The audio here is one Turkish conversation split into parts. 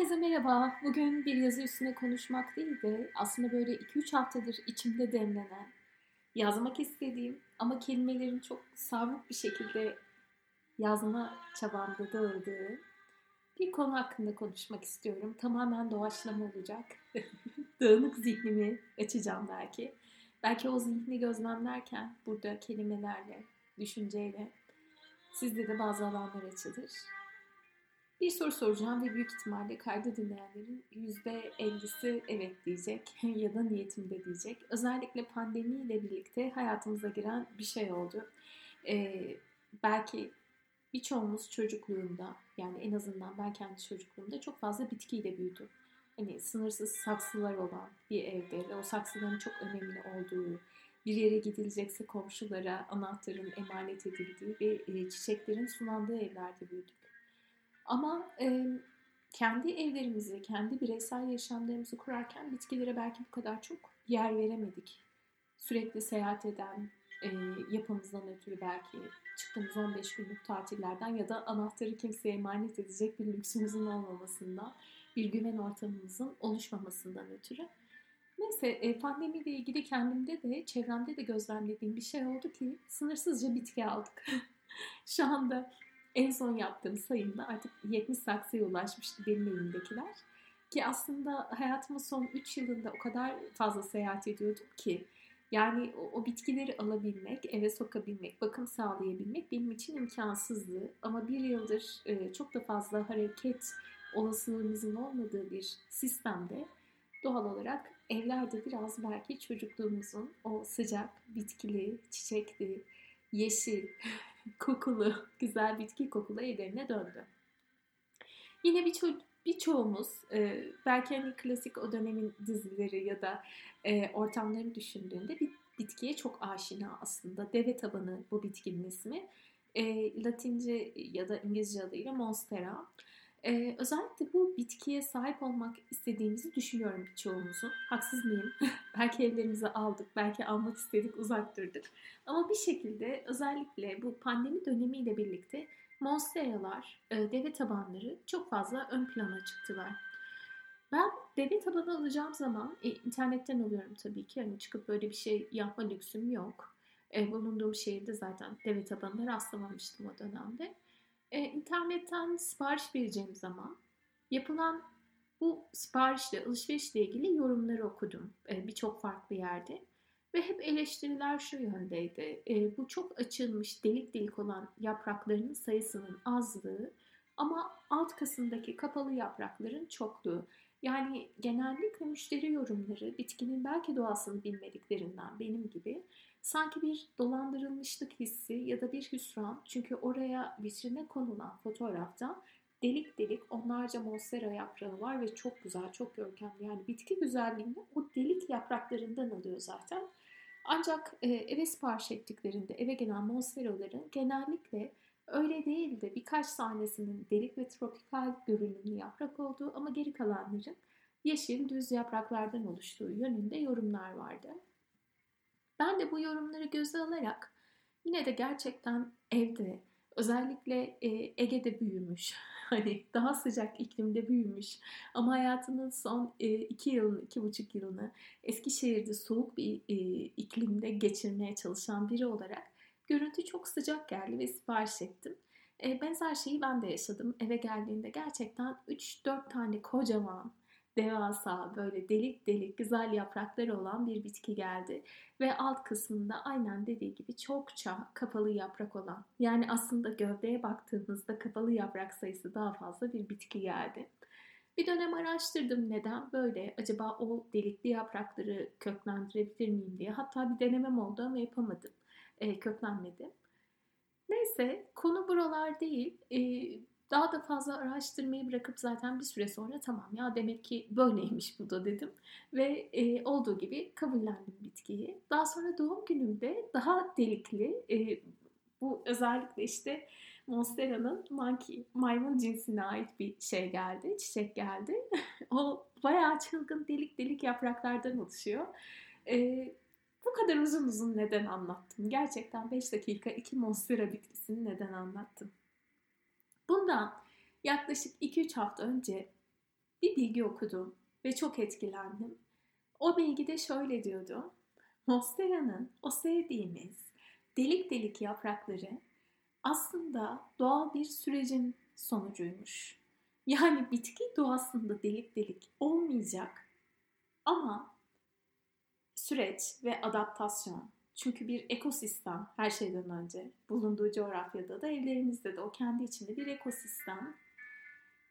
Herkese merhaba. Bugün bir yazı üstüne konuşmak değil de aslında böyle 2-3 haftadır içimde demlenen, yazmak istediğim ama kelimelerin çok savruk bir şekilde yazma çabamda dağıldığı bir konu hakkında konuşmak istiyorum. Tamamen doğaçlama olacak. Dağınık zihnimi açacağım belki. Belki o zihni gözlemlerken burada kelimelerle, düşünceyle sizde de bazı alanlar açılır. Bir soru soracağım ve büyük ihtimalle kaydı dinleyenlerin %50'si evet diyecek ya da niyetimde diyecek. Özellikle pandemiyle birlikte hayatımıza giren bir şey oldu. Ee, belki birçoğumuz çocukluğunda yani en azından ben kendi çocukluğumda çok fazla bitkiyle büyüdüm. Hani sınırsız saksılar olan bir evde ve o saksıların çok önemli olduğu, bir yere gidilecekse komşulara anahtarın emanet edildiği ve e, çiçeklerin sulandığı evlerde büyüdük. Ama e, kendi evlerimizi, kendi bireysel yaşamlarımızı kurarken bitkilere belki bu kadar çok yer veremedik. Sürekli seyahat eden, e, yapımızdan ötürü belki çıktığımız 15 günlük tatillerden ya da anahtarı kimseye emanet edecek bir lüksümüzün olmamasından, bir güven ortamımızın oluşmamasından ötürü. Neyse e, pandemiyle ilgili kendimde de çevremde de gözlemlediğim bir şey oldu ki sınırsızca bitki aldık. Şu anda en son yaptığım sayımda artık 70 saksıya ulaşmıştı benim elimdekiler. Ki aslında hayatımın son 3 yılında o kadar fazla seyahat ediyordum ki yani o, o bitkileri alabilmek, eve sokabilmek, bakım sağlayabilmek benim için imkansızdı. Ama bir yıldır e, çok da fazla hareket olasılığımızın olmadığı bir sistemde doğal olarak evlerde biraz belki çocukluğumuzun o sıcak, bitkili, çiçekli, yeşil, kokulu, güzel bitki kokulu evlerine döndü. Yine birço birçoğumuz e, belki hani klasik o dönemin dizileri ya da e, ortamlarını düşündüğünde bir bitkiye çok aşina aslında. Deve tabanı bu bitkinin ismi. E, Latince ya da İngilizce adıyla Monstera. Ee, özellikle bu bitkiye sahip olmak istediğimizi düşünüyorum birçoğumuzun. Haksız mıyım? belki evlerimize aldık, belki almak istedik, uzak. Ama bir şekilde özellikle bu pandemi dönemiyle birlikte monsteralar, e, deve tabanları çok fazla ön plana çıktılar. Ben deve tabanı alacağım zaman e, internetten alıyorum tabii ki. Yani çıkıp böyle bir şey yapma lüksüm yok. E, bulunduğum şehirde zaten deve tabanına rastlamamıştım o dönemde e, internetten sipariş vereceğim zaman yapılan bu siparişle, alışverişle ilgili yorumları okudum e, birçok farklı yerde. Ve hep eleştiriler şu yöndeydi. E, bu çok açılmış, delik delik olan yapraklarının sayısının azlığı ama alt kısımdaki kapalı yaprakların çokluğu. Yani genellikle müşteri yorumları bitkinin belki doğasını bilmediklerinden benim gibi sanki bir dolandırılmışlık hissi ya da bir hüsran. Çünkü oraya vitrine konulan fotoğrafta delik delik onlarca monstera yaprağı var ve çok güzel, çok görkemli. Yani bitki güzelliğini o delik yapraklarından alıyor zaten. Ancak e, eve sipariş ettiklerinde eve gelen monsteraların genellikle öyle değil de birkaç tanesinin delik ve tropikal görünümlü yaprak olduğu ama geri kalanların yeşil düz yapraklardan oluştuğu yönünde yorumlar vardı. Ben de bu yorumları göze alarak yine de gerçekten evde özellikle e, Ege'de büyümüş hani daha sıcak iklimde büyümüş ama hayatının son e, iki yılını, iki buçuk yılını Eskişehir'de soğuk bir e, iklimde geçirmeye çalışan biri olarak görüntü çok sıcak geldi ve sipariş ettim. Benzer şeyi ben de yaşadım. Eve geldiğinde gerçekten 3-4 tane kocaman devasa böyle delik delik güzel yaprakları olan bir bitki geldi. Ve alt kısmında aynen dediği gibi çokça kapalı yaprak olan yani aslında gövdeye baktığımızda kapalı yaprak sayısı daha fazla bir bitki geldi. Bir dönem araştırdım neden böyle acaba o delikli yaprakları köklendirebilir miyim diye. Hatta bir denemem oldu ama yapamadım. E, köklenmedi. Neyse konu buralar değil. E, daha da fazla araştırmayı bırakıp zaten bir süre sonra tamam ya demek ki böyleymiş bu da dedim. Ve e, olduğu gibi kabullendim bitkiyi. Daha sonra doğum günümde daha delikli e, bu özellikle işte Monstera'nın monkey, maymun cinsine ait bir şey geldi, çiçek geldi. o bayağı çılgın delik delik yapraklardan oluşuyor. E, bu kadar uzun uzun neden anlattım? Gerçekten 5 dakika iki Monstera bitkisini neden anlattım? Bundan yaklaşık 2-3 hafta önce bir bilgi okudum ve çok etkilendim. O bilgide şöyle diyordu. Monstera'nın o sevdiğimiz delik delik yaprakları aslında doğal bir sürecin sonucuymuş. Yani bitki doğasında delik delik olmayacak ama süreç ve adaptasyon. Çünkü bir ekosistem her şeyden önce bulunduğu coğrafyada da evlerimizde de o kendi içinde bir ekosistem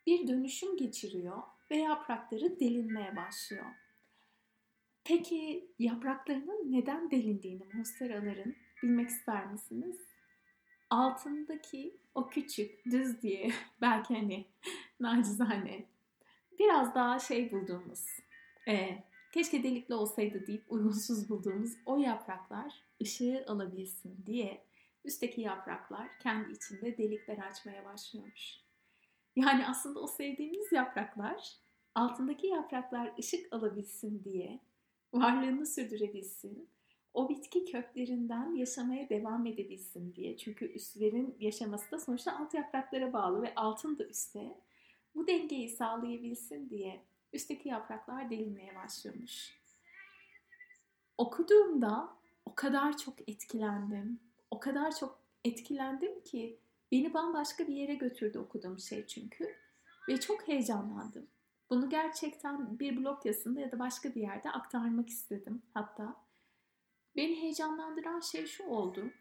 bir dönüşüm geçiriyor ve yaprakları delinmeye başlıyor. Peki yapraklarının neden delindiğini monsteraların bilmek ister misiniz? Altındaki o küçük düz diye belki hani nacizane biraz daha şey bulduğumuz e, keşke delikli olsaydı deyip uygunsuz bulduğumuz o yapraklar ışığı alabilsin diye üstteki yapraklar kendi içinde delikler açmaya başlıyormuş. Yani aslında o sevdiğimiz yapraklar altındaki yapraklar ışık alabilsin diye varlığını sürdürebilsin. O bitki köklerinden yaşamaya devam edebilsin diye. Çünkü üstlerin yaşaması da sonuçta alt yapraklara bağlı ve altın da üstte. Bu dengeyi sağlayabilsin diye üstteki yapraklar delinmeye başlıyormuş. Okuduğumda o kadar çok etkilendim. O kadar çok etkilendim ki beni bambaşka bir yere götürdü okuduğum şey çünkü. Ve çok heyecanlandım. Bunu gerçekten bir blog yazısında ya da başka bir yerde aktarmak istedim hatta. Beni heyecanlandıran şey şu oldu.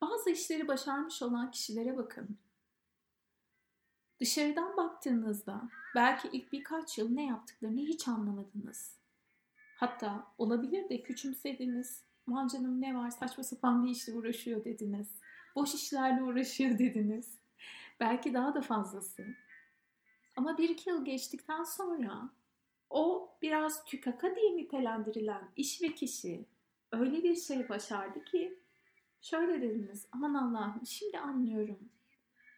Bazı işleri başarmış olan kişilere bakın. Dışarıdan baktığınızda belki ilk birkaç yıl ne yaptıklarını hiç anlamadınız. Hatta olabilir de küçümsediniz. Aman canım ne var saçma sapan bir işle uğraşıyor dediniz. Boş işlerle uğraşıyor dediniz. Belki daha da fazlası. Ama bir iki yıl geçtikten sonra o biraz tükaka diye nitelendirilen iş ve kişi öyle bir şey başardı ki şöyle dediniz aman Allah'ım şimdi anlıyorum.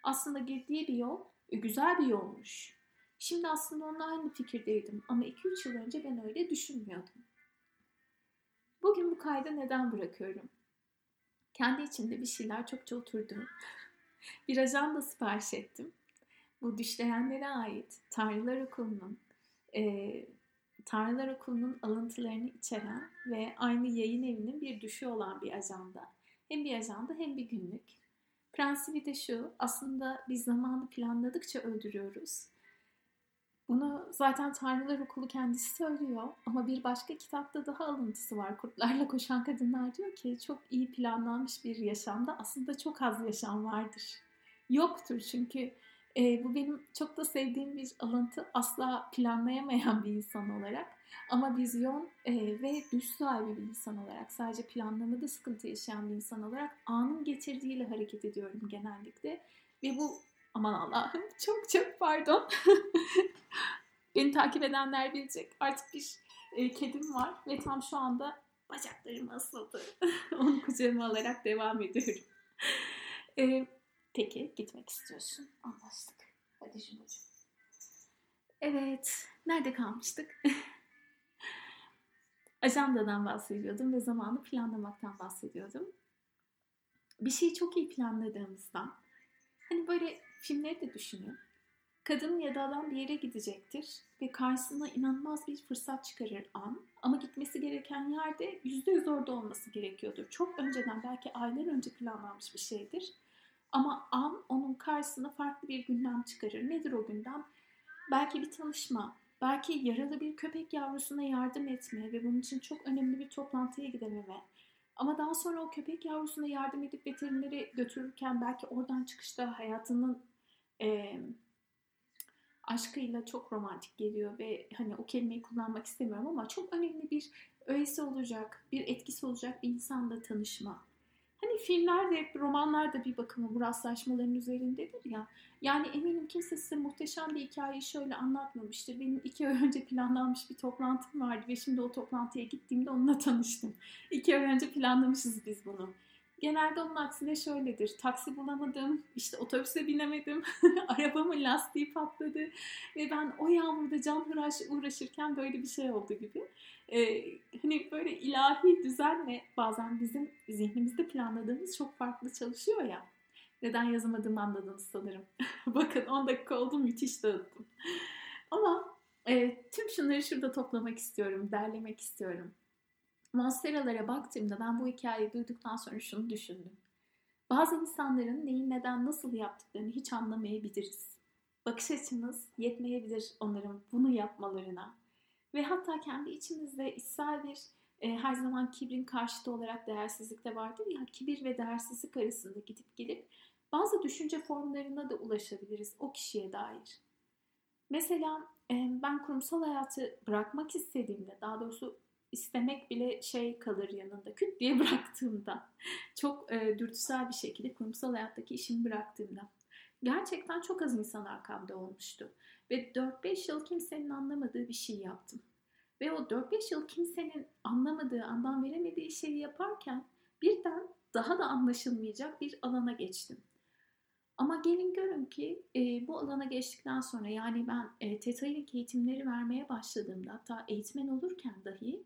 Aslında girdiği bir yol güzel bir yolmuş. Şimdi aslında onunla aynı fikirdeydim ama 2-3 yıl önce ben öyle düşünmüyordum. Bugün bu kaydı neden bırakıyorum? Kendi içimde bir şeyler çokça oturdu. bir ajanda sipariş ettim. Bu düşleyenlere ait Tanrılar Okulu'nun e, Tanrılar Okulu'nun alıntılarını içeren ve aynı yayın evinin bir düşü olan bir ajanda. Hem bir ajanda hem bir günlük. Prensibi de şu, aslında biz zamanı planladıkça öldürüyoruz. Bunu zaten Tanrılar Okulu kendisi söylüyor ama bir başka kitapta daha alıntısı var. Kurtlarla Koşan Kadınlar diyor ki çok iyi planlanmış bir yaşamda aslında çok az yaşam vardır. Yoktur çünkü e, bu benim çok da sevdiğim bir alıntı. Asla planlayamayan bir insan olarak. Ama vizyon e, ve düş sahibi bir insan olarak, sadece planlamada sıkıntı yaşayan bir insan olarak anın getirdiğiyle hareket ediyorum genellikle. Ve bu aman Allah'ım çok çok pardon. Beni takip edenler bilecek. Artık bir e, kedim var ve tam şu anda bacaklarım asıldı. Onu kucağıma alarak devam ediyorum. E, peki gitmek istiyorsun. Anlaştık. Hadi Jumacığım. Evet. Nerede kalmıştık? ajandadan bahsediyordum ve zamanı planlamaktan bahsediyordum. Bir şeyi çok iyi planladığımızda hani böyle filmleri de düşünün. Kadın ya da adam bir yere gidecektir ve karşısına inanılmaz bir fırsat çıkarır an. Ama gitmesi gereken yerde yüzde yüz orada olması gerekiyordur. Çok önceden belki aylar önce planlanmış bir şeydir. Ama an onun karşısına farklı bir gündem çıkarır. Nedir o gündem? Belki bir tanışma, belki yaralı bir köpek yavrusuna yardım etme ve bunun için çok önemli bir toplantıya gidememe. Ama daha sonra o köpek yavrusuna yardım edip veterineri götürürken belki oradan çıkışta hayatının e, aşkıyla çok romantik geliyor ve hani o kelimeyi kullanmak istemiyorum ama çok önemli bir öğesi olacak, bir etkisi olacak bir insanla tanışma. Hani filmlerde, romanlarda bir bakıma bu rastlaşmaların üzerindedir ya. Yani eminim kimse size muhteşem bir hikayeyi şöyle anlatmamıştır. Benim iki ay önce planlanmış bir toplantım vardı ve şimdi o toplantıya gittiğimde onunla tanıştım. İki ay önce planlamışız biz bunu. Genelde onun aksine şöyledir. Taksi bulamadım, işte otobüse binemedim, arabamın lastiği patladı ve ben o yağmurda can hıraş uğraşırken böyle bir şey oldu gibi. Ee, hani böyle ilahi düzenle bazen bizim zihnimizde planladığımız çok farklı çalışıyor ya. Neden yazamadığımı anladınız sanırım. Bakın 10 dakika oldu müthiş dağıttım. Ama e, tüm şunları şurada toplamak istiyorum, derlemek istiyorum. Monsteralara baktığımda ben bu hikayeyi duyduktan sonra şunu düşündüm. Bazı insanların neyi neden nasıl yaptıklarını hiç anlamayabiliriz. Bakış açımız yetmeyebilir onların bunu yapmalarına. Ve hatta kendi içimizde içsel bir e, her zaman kibrin karşıtı olarak değersizlik de vardır ya kibir ve değersizlik arasında gidip gelip bazı düşünce formlarına da ulaşabiliriz o kişiye dair. Mesela e, ben kurumsal hayatı bırakmak istediğimde daha doğrusu istemek bile şey kalır yanında küt diye bıraktığımda çok e, dürtüsel bir şekilde kurumsal hayattaki işimi bıraktığımda gerçekten çok az insan arkamda olmuştu. Ve 4-5 yıl kimsenin anlamadığı bir şey yaptım. Ve o 4-5 yıl kimsenin anlamadığı, anlam veremediği şeyi yaparken birden daha da anlaşılmayacak bir alana geçtim. Ama gelin görün ki e, bu alana geçtikten sonra yani ben e, Theta eğitimleri vermeye başladığımda hatta eğitmen olurken dahi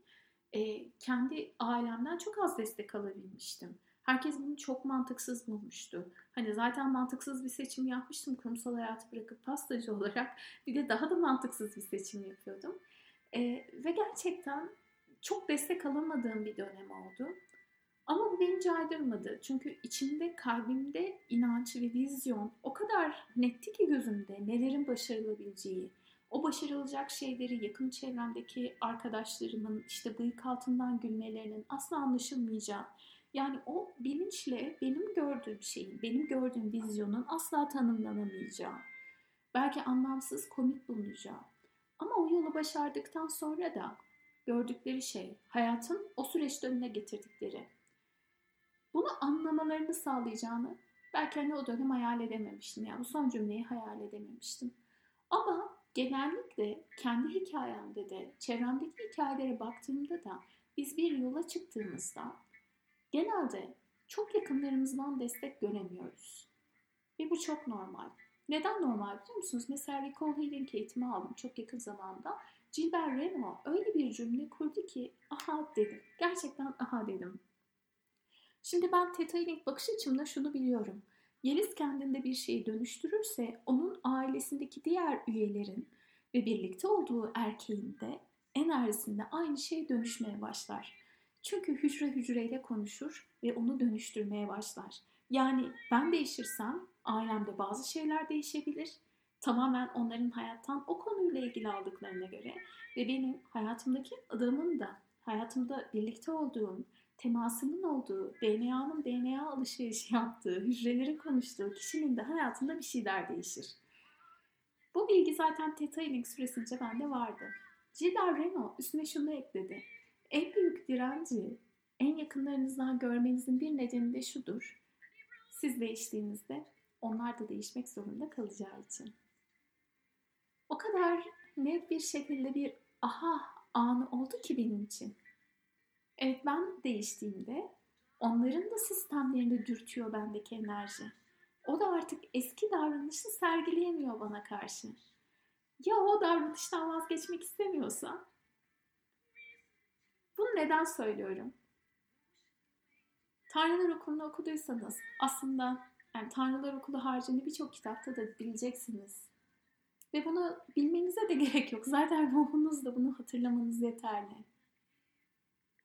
e, kendi ailemden çok az destek alabilmiştim. Herkes bunu çok mantıksız bulmuştu. Hani zaten mantıksız bir seçim yapmıştım kurumsal hayatı bırakıp pastacı olarak. Bir de daha da mantıksız bir seçim yapıyordum. E, ve gerçekten çok destek alamadığım bir dönem oldu. Ama bu beni caydırmadı. Çünkü içimde, kalbimde inanç ve vizyon o kadar netti ki gözümde nelerin başarılabileceği. O başarılacak şeyleri yakın çevremdeki arkadaşlarımın işte bıyık altından gülmelerinin asla anlaşılmayacağı. Yani o bilinçle benim gördüğüm şeyin, benim gördüğüm vizyonun asla tanımlanamayacağı. Belki anlamsız, komik bulunacağı. Ama o yolu başardıktan sonra da gördükleri şey, hayatın o süreçte önüne getirdikleri. Bunu anlamalarını sağlayacağını belki hani o dönem hayal edememiştim. Yani bu son cümleyi hayal edememiştim. Ama genellikle kendi hikayemde de, çevremdeki hikayelere baktığımda da biz bir yola çıktığımızda genelde çok yakınlarımızdan destek göremiyoruz. Ve bu çok normal. Neden normal biliyor musunuz? Mesela Recall Healing eğitimi aldım çok yakın zamanda. Gilbert Reno öyle bir cümle kurdu ki aha dedim. Gerçekten aha dedim. Şimdi ben Theta Healing bakış açımda şunu biliyorum. Yeliz kendinde bir şeyi dönüştürürse onun ailesindeki diğer üyelerin ve birlikte olduğu erkeğin de enerjisinde aynı şey dönüşmeye başlar. Çünkü hücre hücreyle konuşur ve onu dönüştürmeye başlar. Yani ben değişirsem ailemde bazı şeyler değişebilir. Tamamen onların hayattan o konuyla ilgili aldıklarına göre ve benim hayatımdaki adamın da hayatımda birlikte olduğum, temasının olduğu, DNA'nın DNA alışverişi yaptığı, hücrelerin konuştuğu kişinin de hayatında bir şeyler değişir. Bu bilgi zaten Theta Healing süresince bende vardı. Gilbert Reno üstüne şunu ekledi. En büyük direnci en yakınlarınızdan görmenizin bir nedeni de şudur. Siz değiştiğinizde onlar da değişmek zorunda kalacağı için. O kadar net bir şekilde bir aha anı oldu ki benim için. Evet ben değiştiğimde onların da sistemlerini dürtüyor bendeki enerji. O da artık eski davranışı sergileyemiyor bana karşı. Ya o davranıştan vazgeçmek istemiyorsa? Bunu neden söylüyorum? Tanrılar Okulu'nu okuduysanız aslında yani Tanrılar Okulu haricinde birçok kitapta da bileceksiniz. Ve bunu bilmenize de gerek yok. Zaten ruhunuzda bunu hatırlamanız yeterli.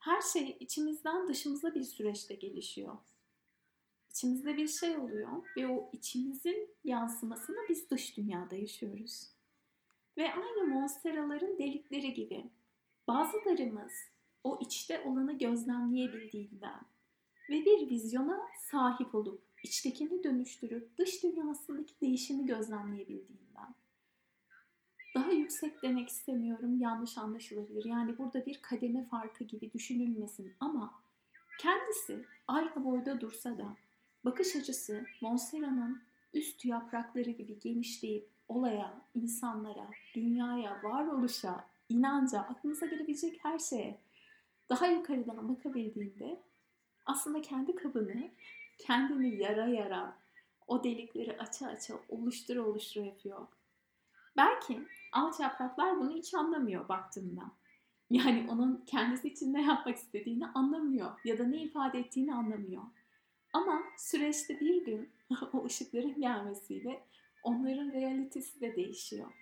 Her şey içimizden dışımıza bir süreçte gelişiyor. İçimizde bir şey oluyor ve o içimizin yansımasını biz dış dünyada yaşıyoruz. Ve aynı monsteraların delikleri gibi bazılarımız o içte olanı gözlemleyebildiğinden ve bir vizyona sahip olup içtekini dönüştürüp dış dünyasındaki değişimi gözlemleyebildiğinden. Daha yüksek demek istemiyorum, yanlış anlaşılabilir. Yani burada bir kademe farkı gibi düşünülmesin ama kendisi aynı boyda dursa da bakış açısı Monstera'nın üst yaprakları gibi genişleyip olaya, insanlara, dünyaya, varoluşa, inanca, aklınıza gelebilecek her şeye daha yukarıdan bakabildiğinde aslında kendi kabını kendini yara yara o delikleri aça aça oluştura oluştura yapıyor. Belki alt yapraklar bunu hiç anlamıyor baktığında. Yani onun kendisi için ne yapmak istediğini anlamıyor ya da ne ifade ettiğini anlamıyor. Ama süreçte bir gün o ışıkların gelmesiyle onların realitesi de değişiyor.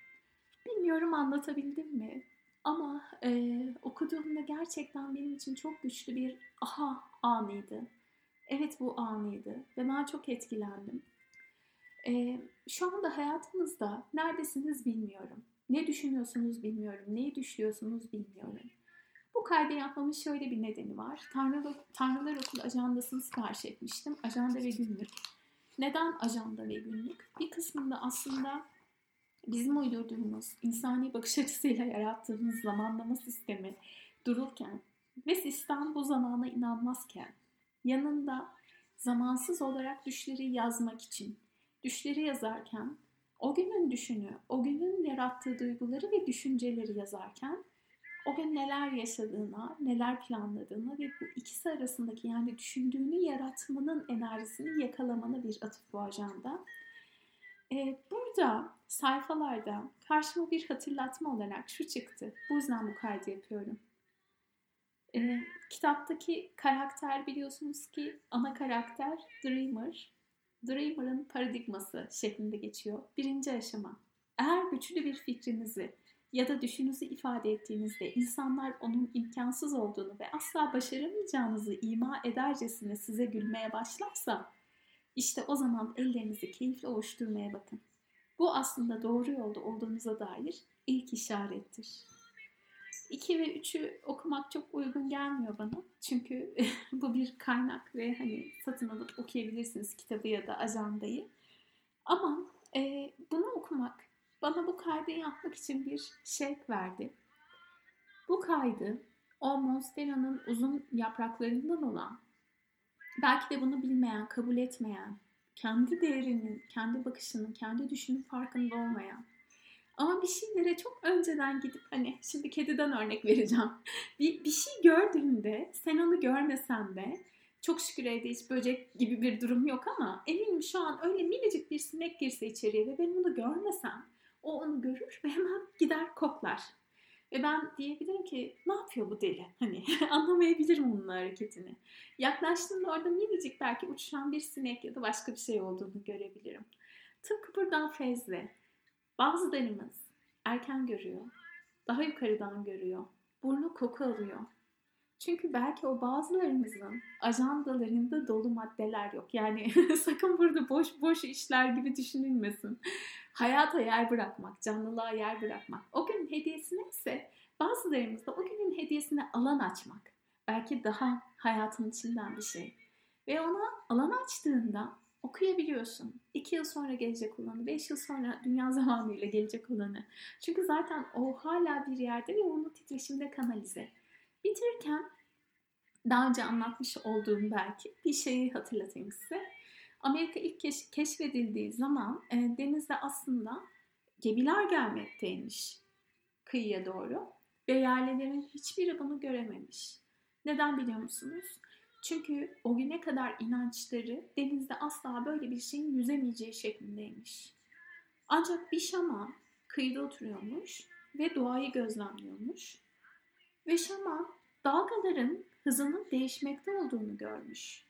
Bilmiyorum anlatabildim mi? Ama e, okuduğumda gerçekten benim için çok güçlü bir aha anıydı. Evet bu anıydı ve ben çok etkilendim. E, şu anda hayatınızda neredesiniz bilmiyorum. Ne düşünüyorsunuz bilmiyorum. Neyi düşünüyorsunuz bilmiyorum. Bu kaydı yapmamın şöyle bir nedeni var. Tanrılar, Tanrılar Okulu ajandasını sipariş etmiştim. Ajanda ve günlük. Neden ajanda ve günlük? Bir kısmında aslında bizim uydurduğumuz, insani bakış açısıyla yarattığımız zamanlama sistemi dururken ve sistem bu zamana inanmazken yanında zamansız olarak düşleri yazmak için, düşleri yazarken o günün düşünü, o günün yarattığı duyguları ve düşünceleri yazarken o gün neler yaşadığına, neler planladığına ve bu ikisi arasındaki yani düşündüğünü yaratmanın enerjisini yakalamana bir atıf bu ajanda. Ee, burada sayfalarda karşıma bir hatırlatma olarak şu çıktı. Bu yüzden bu kaydı yapıyorum. Ee, kitaptaki karakter biliyorsunuz ki ana karakter Dreamer. Dreamer'ın paradigması şeklinde geçiyor. Birinci aşama. Eğer güçlü bir fikrinizi ya da düşününüzü ifade ettiğinizde insanlar onun imkansız olduğunu ve asla başaramayacağınızı ima edercesine size gülmeye başlarsa işte o zaman ellerinizi keyifle ovuşturmaya bakın. Bu aslında doğru yolda olduğunuza dair ilk işarettir. 2 ve 3'ü okumak çok uygun gelmiyor bana. Çünkü bu bir kaynak ve hani satın alıp okuyabilirsiniz kitabı ya da ajandayı. Ama e, bunu okumak bana bu kaydı yapmak için bir şevk verdi. Bu kaydı o monsteranın uzun yapraklarından olan, belki de bunu bilmeyen, kabul etmeyen, kendi değerinin, kendi bakışının, kendi düşünün farkında olmayan, ama bir şeylere çok önceden gidip hani şimdi kediden örnek vereceğim. Bir, bir şey gördüğünde sen onu görmesen de çok şükür evde hiç böcek gibi bir durum yok ama eminim şu an öyle minicik bir sinek girse içeriye ve ben onu görmesem o onu görür ve hemen gider koklar. Ve ben diyebilirim ki ne yapıyor bu deli? Hani anlamayabilirim onun hareketini. Yaklaştığımda orada minicik belki uçuşan bir sinek ya da başka bir şey olduğunu görebilirim. Tıpkı buradan fezle. Bazılarımız erken görüyor. Daha yukarıdan görüyor. Burnu koku alıyor. Çünkü belki o bazılarımızın ajandalarında dolu maddeler yok. Yani sakın burada boş boş işler gibi düşünülmesin. Hayata yer bırakmak, canlılığa yer bırakmak. O günün hediyesi neyse bazılarımızda o günün hediyesine alan açmak. Belki daha hayatın içinden bir şey. Ve ona alan açtığında okuyabiliyorsun. İki yıl sonra gelecek olanı, beş yıl sonra dünya zamanıyla gelecek olanı. Çünkü zaten o hala bir yerde ve onu titreşimde kanalize. Bitirirken daha önce anlatmış olduğum belki bir şeyi hatırlatayım size. Amerika ilk keş- keşfedildiği zaman e, denizde aslında gemiler gelmekteymiş kıyıya doğru ve yerlilerin hiçbiri bunu görememiş. Neden biliyor musunuz? Çünkü o güne kadar inançları denizde asla böyle bir şeyin yüzemeyeceği şeklindeymiş. Ancak bir şaman kıyıda oturuyormuş ve doğayı gözlemliyormuş. Ve şaman dalgaların hızının değişmekte olduğunu görmüş.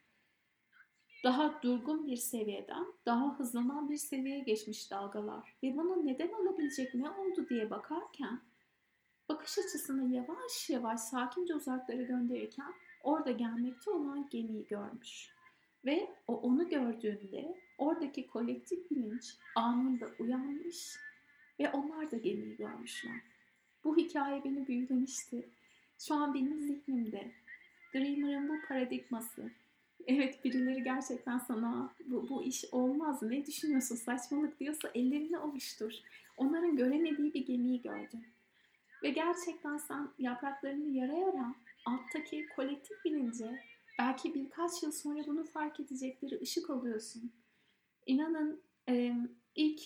Daha durgun bir seviyeden daha hızlanan bir seviyeye geçmiş dalgalar ve bunun neden olabilecek ne oldu diye bakarken bakış açısını yavaş yavaş sakince uzaklara gönderirken orada gelmekte olan gemiyi görmüş. Ve o onu gördüğünde oradaki kolektif bilinç anında uyanmış ve onlar da gemiyi görmüşler. Bu hikaye beni büyülemişti. Şu an benim zihnimde Dreamer'ın bu paradigması. Evet birileri gerçekten sana bu, bu iş olmaz ne düşünüyorsun saçmalık diyorsa ellerini ovuştur. Onların göremediği bir gemiyi gördün. Ve gerçekten sen yapraklarını yara yara alttaki kolektif bilince belki birkaç yıl sonra bunu fark edecekleri ışık oluyorsun. İnanın e, ilk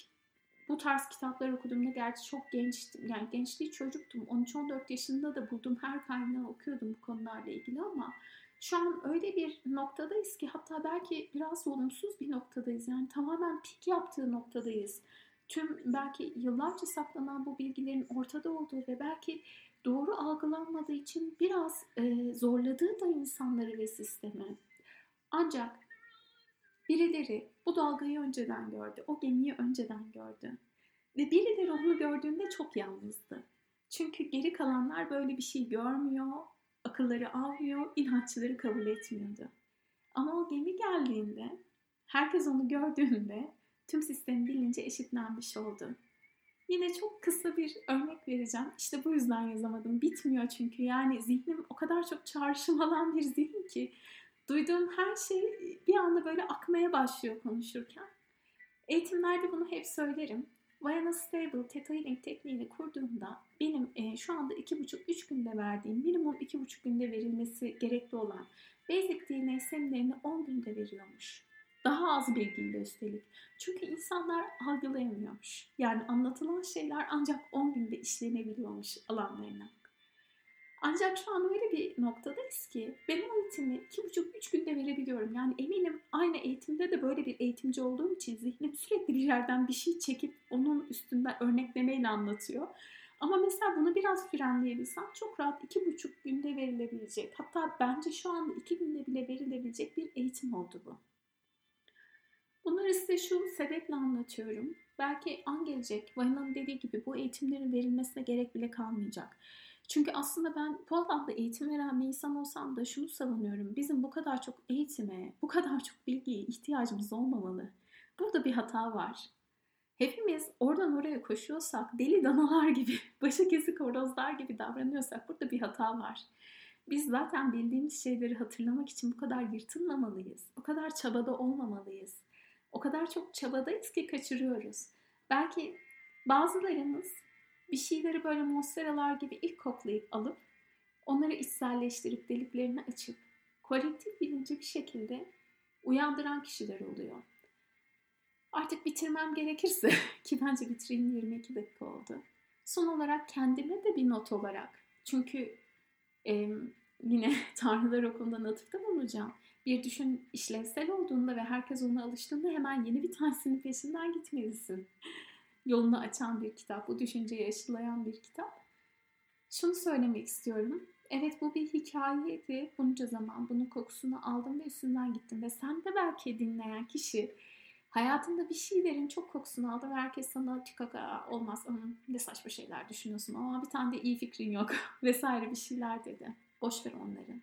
bu tarz kitaplar okuduğumda gerçi çok gençtim. Yani gençliği çocuktum. 13-14 yaşında da buldum her kaynağı okuyordum bu konularla ilgili ama şu an öyle bir noktadayız ki hatta belki biraz olumsuz bir noktadayız. Yani tamamen pik yaptığı noktadayız. Tüm belki yıllarca saklanan bu bilgilerin ortada olduğu ve belki doğru algılanmadığı için biraz e, zorladığı da insanları ve sistemi. Ancak Birileri bu dalgayı önceden gördü, o gemiyi önceden gördü. Ve birileri onu gördüğünde çok yalnızdı. Çünkü geri kalanlar böyle bir şey görmüyor, akılları almıyor, inançları kabul etmiyordu. Ama o gemi geldiğinde, herkes onu gördüğünde tüm sistem bilince eşitlenmiş oldu. Yine çok kısa bir örnek vereceğim. İşte bu yüzden yazamadım. Bitmiyor çünkü. Yani zihnim o kadar çok çağrışım alan bir zihin ki duyduğum her şey bir anda böyle akmaya başlıyor konuşurken. Eğitimlerde bunu hep söylerim. Vayana Stable Theta Healing tekniğini kurduğumda benim e, şu anda 2,5-3 günde verdiğim minimum 2,5 günde verilmesi gerekli olan Basic DNA seminerini 10 günde veriyormuş. Daha az bilgiyle üstelik. Çünkü insanlar algılayamıyormuş. Yani anlatılan şeyler ancak 10 günde işlenebiliyormuş alanlarına. Ancak şu an öyle bir noktadayız ki ben o eğitimi 2,5-3 günde verebiliyorum. Yani eminim aynı eğitimde de böyle bir eğitimci olduğum için zihnim sürekli bir yerden bir şey çekip onun üstünden örneklemeyle anlatıyor. Ama mesela bunu biraz frenleyebilsem çok rahat iki buçuk günde verilebilecek. Hatta bence şu anda iki günde bile verilebilecek bir eğitim oldu bu. Bunları size şu sebeple anlatıyorum. Belki an gelecek, Vahina'nın dediği gibi bu eğitimlerin verilmesine gerek bile kalmayacak. Çünkü aslında ben bu alanda eğitim veren bir insan olsam da şunu savunuyorum. Bizim bu kadar çok eğitime, bu kadar çok bilgiye ihtiyacımız olmamalı. Burada bir hata var. Hepimiz oradan oraya koşuyorsak, deli danalar gibi, başı kesik horozlar gibi davranıyorsak burada bir hata var. Biz zaten bildiğimiz şeyleri hatırlamak için bu kadar yırtınmamalıyız. O kadar çabada olmamalıyız. O kadar çok çabadayız ki kaçırıyoruz. Belki bazılarımız bir şeyleri böyle monsteralar gibi ilk koklayıp alıp onları içselleştirip deliklerini açıp kolektif bilinci bir şekilde uyandıran kişiler oluyor. Artık bitirmem gerekirse ki bence bitireyim 22 dakika oldu. Son olarak kendime de bir not olarak çünkü e, yine Tanrılar Okulu'ndan atıfta bulunacağım. Bir düşün işlevsel olduğunda ve herkes ona alıştığında hemen yeni bir tanesinin peşinden gitmelisin. Yolunu açan bir kitap, bu düşünceyi aşılayan bir kitap. Şunu söylemek istiyorum. Evet bu bir hikayeydi. Bunca zaman bunun kokusunu aldım ve üstünden gittim. Ve sen de belki dinleyen kişi hayatında bir şeylerin çok kokusunu aldı ve herkes sana tükaka olmaz ne saçma şeyler düşünüyorsun ama bir tane de iyi fikrin yok vesaire bir şeyler dedi. Boş ver onları.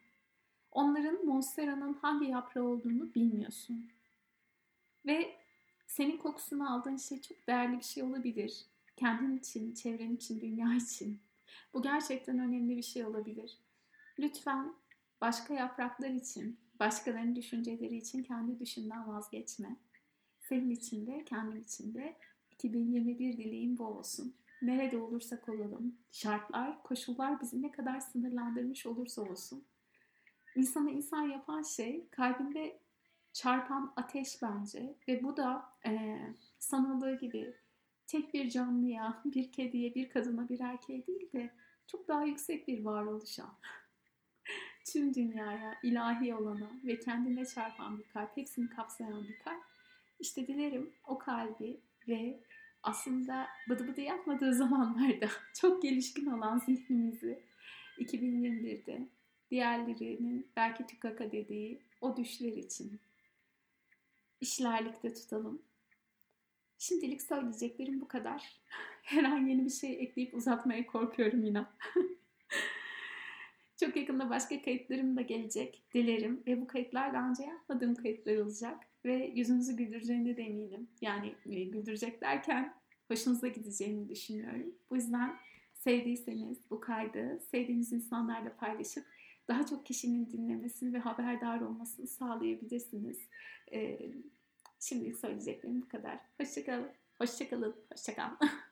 Onların Monstera'nın hangi yaprağı olduğunu bilmiyorsun. Ve senin kokusunu aldığın şey çok değerli bir şey olabilir. Kendin için, çevren için, dünya için. Bu gerçekten önemli bir şey olabilir. Lütfen başka yapraklar için, başkalarının düşünceleri için kendi düşünden vazgeçme. Senin için de, kendim için de 2021 dileğim bu olsun. Nerede olursak olalım, şartlar, koşullar bizi ne kadar sınırlandırmış olursa olsun. İnsanı insan yapan şey kalbinde çarpan ateş bence ve bu da e, sanıldığı gibi tek bir canlıya, bir kediye, bir kadına, bir erkeğe değil de çok daha yüksek bir varoluşa, tüm dünyaya, ilahi olana ve kendine çarpan bir kalp, hepsini kapsayan bir kalp. İşte dilerim o kalbi ve aslında bıdı bıdı yapmadığı zamanlarda çok gelişkin olan zihnimizi 2021'de diğerlerinin belki tükaka dediği o düşler için işlerlikte tutalım. Şimdilik söyleyeceklerim bu kadar. Her an yeni bir şey ekleyip uzatmaya korkuyorum yine. Çok yakında başka kayıtlarım da gelecek. Dilerim ve bu kayıtlar daha önce yapmadığım kayıtlar olacak. Ve yüzünüzü güldüreceğini de eminim. Yani e, güldürecek derken hoşunuza gideceğini düşünüyorum. Bu yüzden sevdiyseniz bu kaydı sevdiğiniz insanlarla paylaşıp daha çok kişinin dinlemesini ve haberdar olmasını sağlayabilirsiniz. Ee, şimdilik söyleyeceklerim bu kadar. Hoşçakalın. Hoşçakalın. Hoşçakalın.